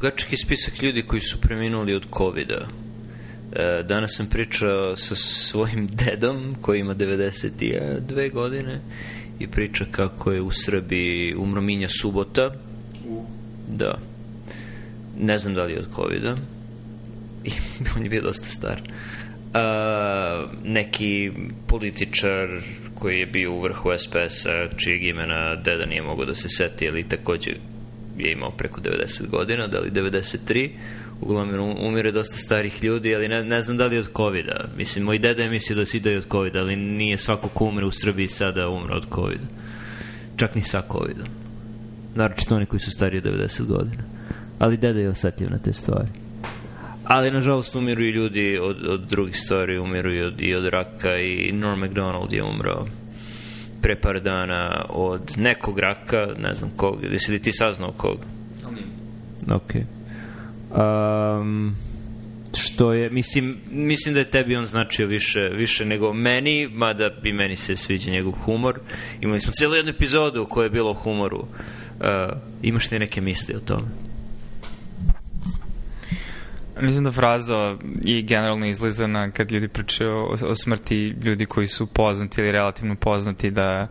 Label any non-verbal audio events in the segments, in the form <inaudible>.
drugački spisak ljudi koji su preminuli od covid -a. E, danas sam pričao sa svojim <laughs> dedom koji ima 92 godine i priča kako je u Srbiji umro Minja Subota. Da. Ne znam da li je od COVID-a. I <laughs> on je bio dosta star. Uh, neki političar koji je bio u vrhu SPS-a, čijeg imena deda nije mogao da se seti, ali takođe je imao preko 90 godina, da li 93, uglavnom um, umire dosta starih ljudi, ali ne, ne znam da li od covid -a. Mislim, moj deda je mislio da si da je od covid ali nije svako ko umre u Srbiji sada umre od covid -a. Čak ni sa covid -om. Naročito oni koji su stariji od 90 godina. Ali deda je osetljiv na te stvari. Ali, nažalost, umiru i ljudi od, od drugih stvari, umiru i od, i od raka i Norm MacDonald je umrao pre par dana od nekog raka, ne znam kog, jesi li ti saznao kog? Ok. Um, što je, mislim, mislim da je tebi on značio više, više nego meni, mada bi meni se sviđa njegov humor. Imali smo cijelu jednu epizodu koja je bilo o humoru. Uh, imaš li neke misli o tome? Mislim da fraza je generalno izlizana kad ljudi pričaju o, o smrti ljudi koji su poznati ili relativno poznati, da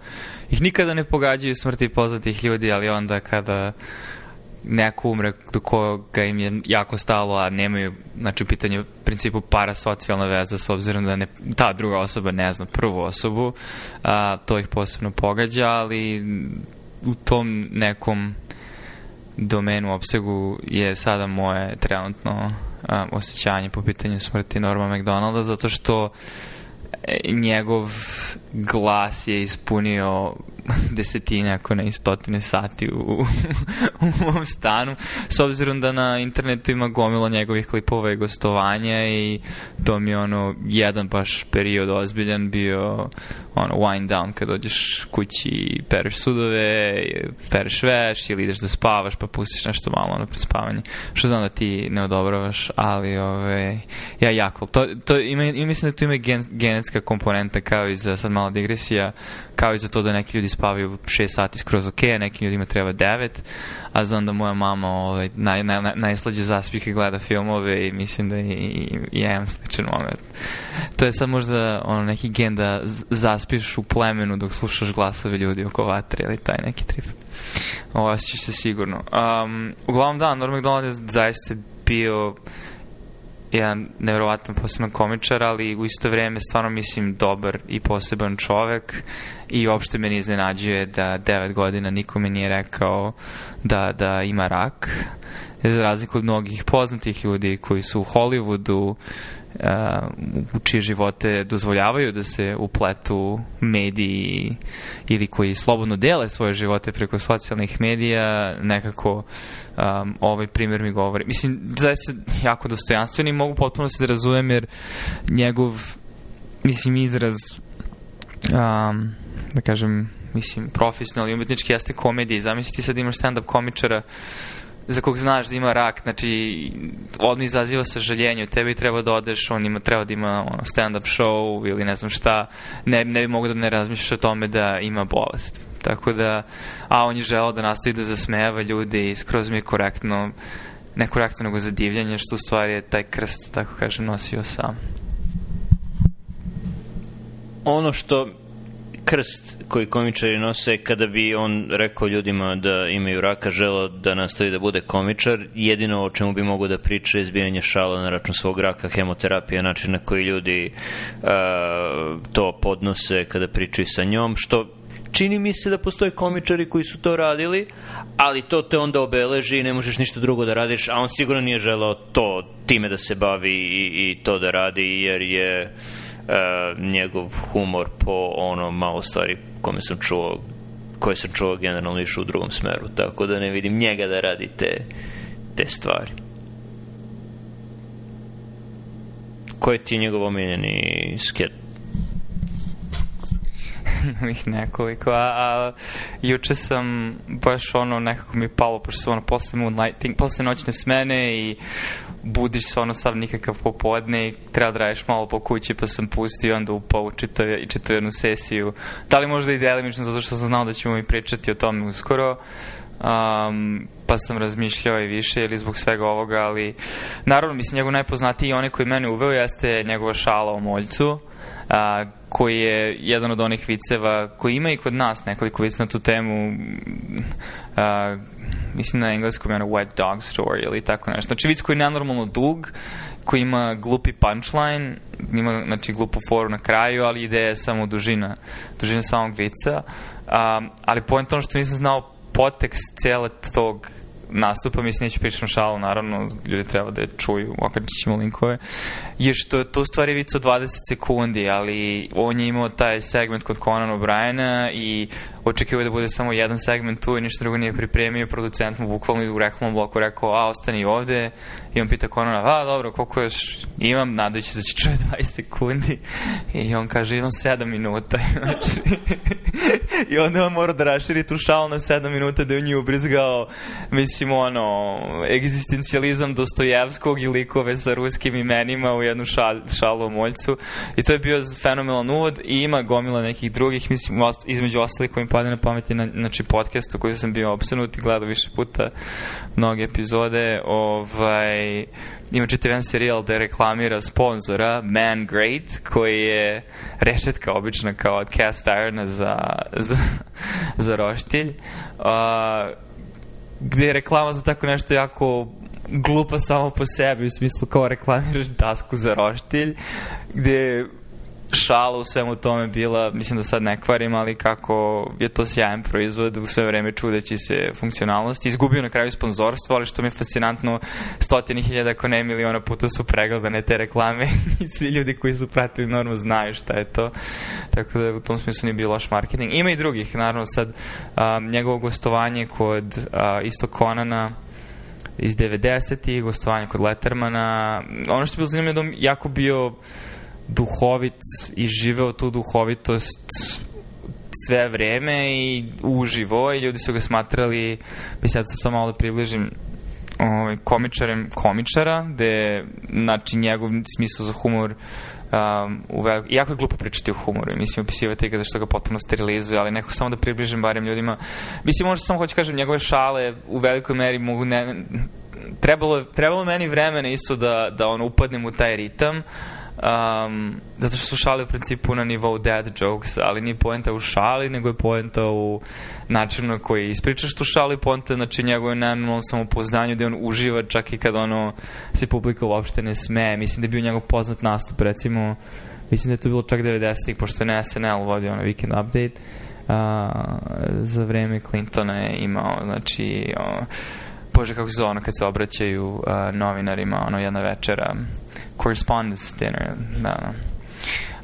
ih nikada ne pogađaju smrti poznatih ljudi, ali onda kada neko umre do koga im je jako stalo, a nemaju, znači, pitanje principu parasocijalna veza s obzirom da ne, ta druga osoba ne zna prvu osobu, a, to ih posebno pogađa, ali u tom nekom domenu, opsegu je sada moje trenutno um, osjećanje po pitanju smrti Norma McDonalda, zato što e, njegov glas je ispunio <laughs> desetine, ako ne i sati u, u mom stanu, s obzirom da na internetu ima gomilo njegovih klipova i gostovanja i to mi je ono jedan baš period ozbiljan bio ono, wind down kad dođeš kući i pereš sudove, pereš veš ili ideš da spavaš pa pustiš nešto malo ono pred spavanje. Što znam da ti ne odobravaš, ali ove, ja jako. To, to ima, ima, mislim da tu ima gen, genetska komponenta kao i za, sad mala digresija, kao i za to da neki ljudi spavaju 6 sati skroz ok, a nekim ljudima treba 9, a znam da moja mama ovaj, naj, naj, naj, najslađe zaspike gleda filmove i mislim da i, i, i ja imam sličan moment. To je sad možda ono, neki gen da zaspike zaspiš u plemenu dok slušaš glasove ljudi oko vatre ili taj neki trip. Osjećaš se sigurno. Um, uglavnom da, Norm MacDonald je zaista bio jedan nevjerovatan poseban komičar, ali u isto vreme stvarno mislim dobar i poseban čovek i uopšte me ne iznenađuje da devet godina nikome nije rekao da, da ima rak za razliku od mnogih poznatih ljudi koji su u Hollywoodu Uh, u čije živote dozvoljavaju da se upletu mediji ili koji slobodno dele svoje živote preko socijalnih medija, nekako um, ovaj primjer mi govori. Mislim, zaista jako dostojanstven i mogu potpuno se da razumem jer njegov, mislim, izraz um, da kažem, mislim, profesionalni umetnički jeste komedija i zamisliti sad imaš stand-up komičara uh, za kog znaš da ima rak, znači odmah izaziva sa sažaljenje, tebi treba da odeš, on ima, treba da ima ono, stand-up show ili ne znam šta, ne, ne bi mogo da ne razmišljaš o tome da ima bolest. Tako da, a on je želao da nastavi da zasmeva ljudi i skroz mi je korektno, ne korektno nego za što u stvari je taj krst, da tako kažem, nosio sam. Ono što krst koji komičari nose kada bi on rekao ljudima da imaju raka želao da nastavi da bude komičar jedino o čemu bi mogo da priča je izbijanje šala na račun svog raka hemoterapija način na koji ljudi uh, to podnose kada pričaju sa njom što čini mi se da postoje komičari koji su to radili, ali to te onda obeleži i ne možeš ništa drugo da radiš, a on sigurno nije želao to time da se bavi i, i to da radi, jer je uh, E, njegov humor po ono malo stvari kome sam čuo koje sam čuo generalno išao u drugom smeru tako da ne vidim njega da radi te, te stvari koji ti je njegov omiljeni sket <laughs> ih nekoliko, a, a juče sam baš ono nekako mi palo, pošto sam ono posle moonlighting, posle noćne smene i budiš se ono sav nikakav popodne i treba da radiš malo po kući pa sam pustio onda upao u čitav, i čitav jednu sesiju. Da li možda i delimično zato što sam znao da ćemo i pričati o tome uskoro. Um, pa sam razmišljao i više ili zbog svega ovoga, ali naravno mislim njegov najpoznatiji i onaj koji mene uveo jeste njegova šala o moljcu. Uh, koji je jedan od onih viceva koji ima i kod nas nekoliko vic na tu temu uh, mislim na engleskom je ono wet dog story ili tako nešto znači vic koji je nenormalno dug koji ima glupi punchline ima znači glupu foru na kraju ali ideja je samo dužina dužina samog vica um, ali point ono što nisam znao potekst cijela tog nastupa, mislim, neću pričam šalu, naravno, ljudi treba da je čuju, okačit ćemo linkove, je što je to stvari vic 20 sekundi, ali on je imao taj segment kod Conan O'Briena i očekivao da bude samo jedan segment tu i ništa drugo nije pripremio, producent mu bukvalno u reklamom bloku rekao, a ostani ovde i on pita Conora, a dobro, koliko još imam, nadajući da će čuje 20 <laughs> sekundi i on kaže, imam 7 minuta znači <laughs> i onda on mora da raširi tu šalu na 7 minuta da je u nju ubrizgao mislim ono egzistencijalizam Dostojevskog i likove sa ruskim imenima u jednu šal, šalu o moljcu i to je bio fenomenalan uvod i ima gomila nekih drugih mislim između ostalih kojim pa pade na pamet je na, znači, podcast u koji sam bio obsenut i gledao više puta mnoge epizode. Ovaj, ima čitav jedan serijal da reklamira sponzora Man Great koji je rešetka obična kao od cast irona za, za, za roštilj. Uh, gde je reklama za tako nešto jako glupa samo po sebi, u smislu kao reklamiraš dasku za roštilj, gde šala u svemu tome bila, mislim da sad ne kvarim, ali kako je to sjajan proizvod, u sve vreme čudeći se funkcionalnosti. Izgubio na kraju sponzorstvo, ali što mi je fascinantno, stotini hiljada, ako ne miliona puta su pregledane te reklame <laughs> i svi ljudi koji su pratili normalno znaju šta je to. Tako da u tom smislu nije bio loš marketing. Ima i drugih, naravno sad um, njegovo gostovanje kod uh, isto Konana, iz 90-ih, gostovanje kod Lettermana. Ono što je bilo zanimljivo je da on jako bio duhovit i živeo tu duhovitost sve vreme i uživo i ljudi su ga smatrali, bi sad sam malo da približim, ovaj, komičarem komičara, gde znači, njegov smisao za humor um, u jako je glupo pričati o humoru, i mislim, opisivati ga zašto ga potpuno sterilizuje, ali neko samo da približim barem ljudima, mislim, možda samo hoću kažem, njegove šale u velikoj meri mogu ne, trebalo, trebalo meni vremena isto da, da on upadnem u taj ritam, Um, zato što su šale u principu na nivou dad jokes, ali nije poenta u šali, nego je poenta u načinu na koji ispričaš tu šalu i poenta znači njegove neminom samopoznanju gde on uživa čak i kad ono se publika uopšte ne sme. Mislim da je bio njegov poznat nastup, recimo mislim da je to bilo čak 90-ih, pošto je na SNL vodio ono Weekend Update uh, za vreme Clintona je imao, znači o, bože kako se zove ono kad se obraćaju a, novinarima, ono jedna večera correspondence dinner. Da, da.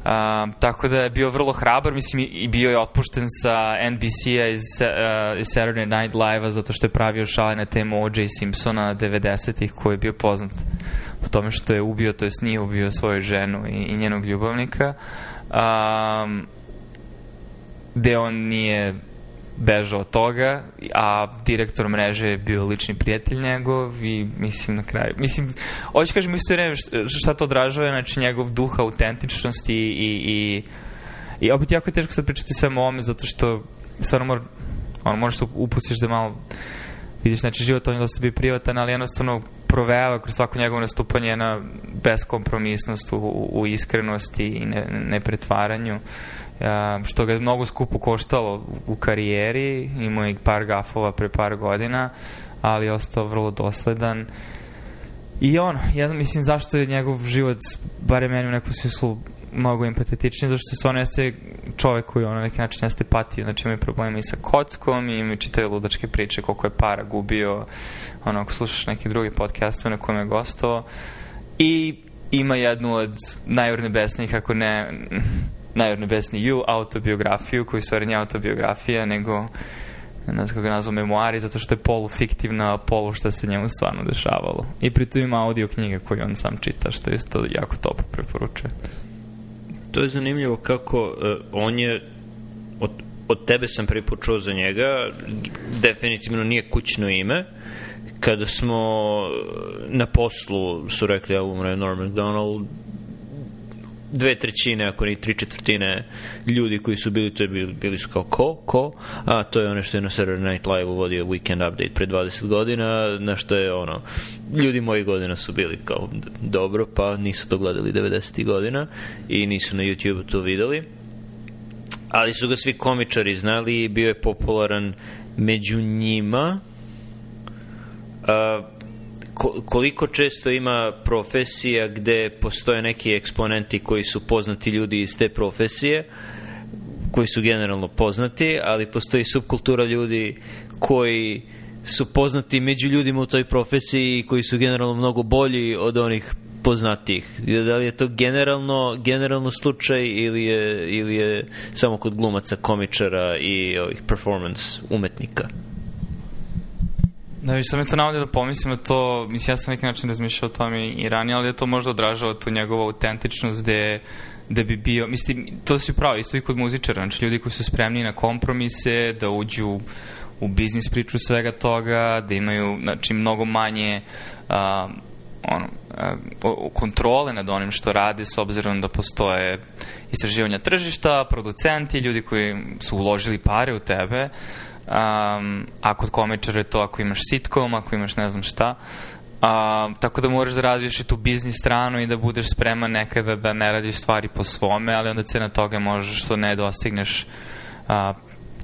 Um, tako da je bio vrlo hrabar, mislim i bio je otpušten sa NBC-a iz, uh, iz Saturday Night Live-a zato što je pravio šale na temu O.J. Simpsona 90-ih koji je bio poznat po tome što je ubio, to jest nije ubio svoju ženu i, i njenog ljubavnika. Um, gde on nije bežao od toga, a direktor mreže je bio lični prijatelj njegov i mislim na kraju, mislim, hoće kažem isto vreme šta to odražava, znači njegov duh autentičnosti i, i, i, opet jako je teško sad pričati sve o ome zato što stvarno mora, ono, možeš se da upustiš da malo vidiš, znači život on je dosta bio privatan, ali jednostavno provejava kroz svako njegovo nastupanje na beskompromisnost u, u iskrenosti i ne, pretvaranju. Ne um, što ga je mnogo skupo koštalo u karijeri, imao je par gafova pre par godina, ali je ostao vrlo dosledan. I on, ja mislim zašto je njegov život, barem meni u nekom smislu, mnogo empatetičniji, zašto se stvarno jeste čovek koji ono, neki način jeste patio, znači imaju problema i sa kockom i imaju čitaju ludačke priče koliko je para gubio, ono, ako slušaš neki drugi podcast u kojem je gostovao, i ima jednu od najurnebesnijih, ako ne najodnebesni ju autobiografiju, koji stvari nije autobiografija, nego ne znam kako ga nazvao memoari, zato što je polufiktivna, a polu što se njemu stvarno dešavalo. I pritom ima audio knjige koju on sam čita, što isto jako top preporučuje. To je zanimljivo kako uh, on je od, od tebe sam prvi put za njega, definitivno nije kućno ime, kada smo e, na poslu su rekli ja umre Norm MacDonald dve trećine, ako ni tri četvrtine ljudi koji su bili, to je bili, bili su kao ko, ko, a to je ono što je na Saturday Night Live uvodio Weekend Update pre 20 godina, na što je ono, ljudi mojih godina su bili kao dobro, pa nisu to gledali 90. godina i nisu na YouTube to videli ali su ga svi komičari znali i bio je popularan među njima. Uh, koliko često ima profesija gde postoje neki eksponenti koji su poznati ljudi iz te profesije, koji su generalno poznati, ali postoji subkultura ljudi koji su poznati među ljudima u toj profesiji koji su generalno mnogo bolji od onih poznatih. Da li je to generalno, generalno slučaj ili je, ili je samo kod glumaca, komičara i ovih performance umetnika? Da, viš, sam je to navodio da pomislim na da to, mislim, ja sam neki način razmišljao o tome i ranije, ali je to možda odražava tu njegovu autentičnost gde da bi bio, mislim, to si pravo, isto i kod muzičara, znači ljudi koji su spremni na kompromise, da uđu u biznis priču svega toga, da imaju, znači, mnogo manje a, ono, kontrole nad onim što radi s obzirom da postoje istraživanja tržišta, producenti, ljudi koji su uložili pare u tebe, Um, a kod komičara je to ako imaš sitcom, ako imaš ne znam šta. Um, tako da moraš da razviješ i tu biznis stranu i da budeš spreman nekada da ne radiš stvari po svome, ali onda cena toga možeš što ne dostigneš a,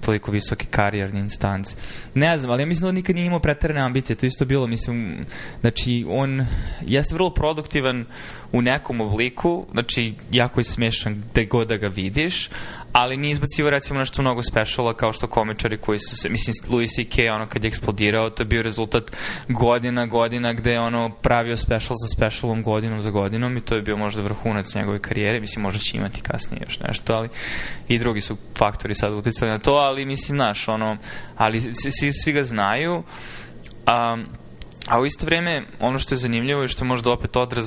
toliko visoke karijerni instance. Ne znam, ali ja mislim da on nikad nije imao pretarane ambicije, to isto bilo, mislim, znači, on jeste vrlo produktivan u nekom obliku, znači, jako je smešan gde god da ga vidiš, ali nije izbacivo recimo nešto mnogo speciala kao što komičari koji su se, mislim Louis C.K. ono kad je eksplodirao, to je bio rezultat godina, godina gde je ono pravio special za specialom godinom za godinom i to je bio možda vrhunac njegove karijere, mislim možda će imati kasnije još nešto, ali i drugi su faktori sad uticali na to, ali mislim naš ono, ali svi, svi ga znaju, a, a u isto vreme ono što je zanimljivo i što možda opet odraz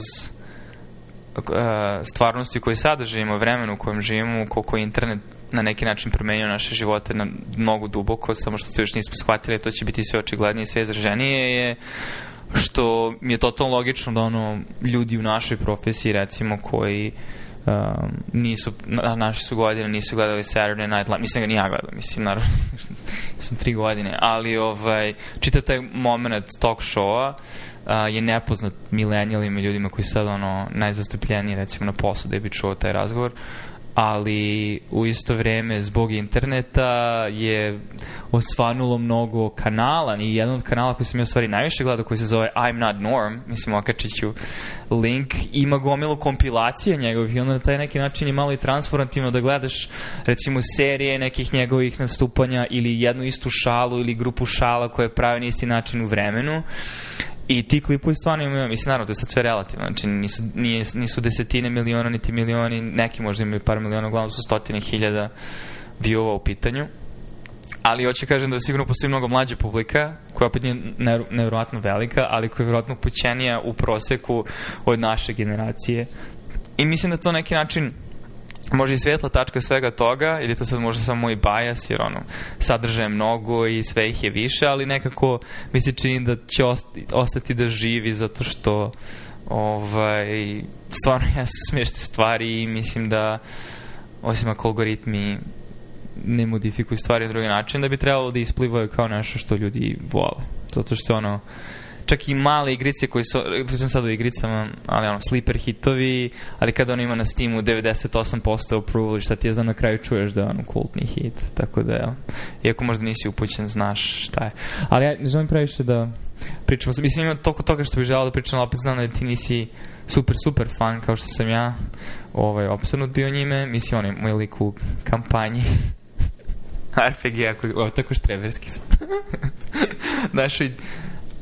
E, stvarnosti u kojoj sada živimo, vremenu u kojem živimo, koliko je internet na neki način promenio naše živote na mnogo duboko, samo što to još nismo shvatili, to će biti sve očiglednije i sve izraženije je što mi je totalno logično da ono ljudi u našoj profesiji recimo koji um, nisu, na, naše su godine nisu gledali Saturday Night Live, mislim da ga ni ja gledam, mislim, naravno, <laughs> sam tri godine, ali ovaj, čitav taj moment talk showa a, uh, je nepoznat milenijalima i ljudima koji sad ono najzastupljeniji recimo na poslu da bi čuo taj razgovor ali u isto vreme zbog interneta je osvanulo mnogo kanala i jedan od kanala koji sam ja u stvari najviše gledao koji se zove I'm Not Norm, mislim okačiću link, ima gomilu kompilacija njegovih i onda na taj neki način je malo i transformativno da gledaš recimo serije nekih njegovih nastupanja ili jednu istu šalu ili grupu šala koje prave na isti način u vremenu I ti klipovi stvarno imaju, mislim, naravno, to je sad sve relativno, znači nisu, nije, nisu desetine miliona, niti milioni, neki možda imaju par miliona, uglavnom su stotine hiljada view-ova u pitanju. Ali hoće da kažem da sigurno postoji mnogo mlađa publika, koja opet nije nevjerojatno velika, ali koja je vjerojatno pućenija u proseku od naše generacije. I mislim da to neki način možda i svetla tačka svega toga, ili to sad možda samo i bajas, jer ono, sadržaje mnogo i sve ih je više, ali nekako mi se čini da će ostati, da živi zato što ovaj, stvarno ja su smješne stvari i mislim da osim ako algoritmi ne modifikuju stvari na drugi način, da bi trebalo da isplivaju kao nešto što ljudi vole. Zato što ono, čak i male igrice koji su, pričam sad o igricama, ali ono, sleeper hitovi, ali kada on ima na Steamu 98% approval, šta ti je znam na kraju čuješ da je ono kultni hit, tako da, evo, iako možda nisi upućen, znaš šta je. Ali ja ne želim previše da pričamo, mislim ima toliko toga što bih želao da pričam, ali opet znam da ti nisi super, super fan kao što sam ja, ovaj, obsadnut bio njime, mislim, on je moj lik u kampanji. <laughs> RPG, ako, o, tako štreberski sam. <laughs> Našoj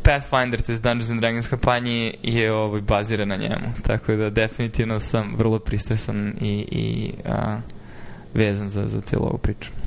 Pathfinder, to je Dungeons and Dragons kampanji, je ovaj, bazira na njemu. Tako da definitivno sam vrlo pristrasan i, i a, vezan za, za celu ovu priču.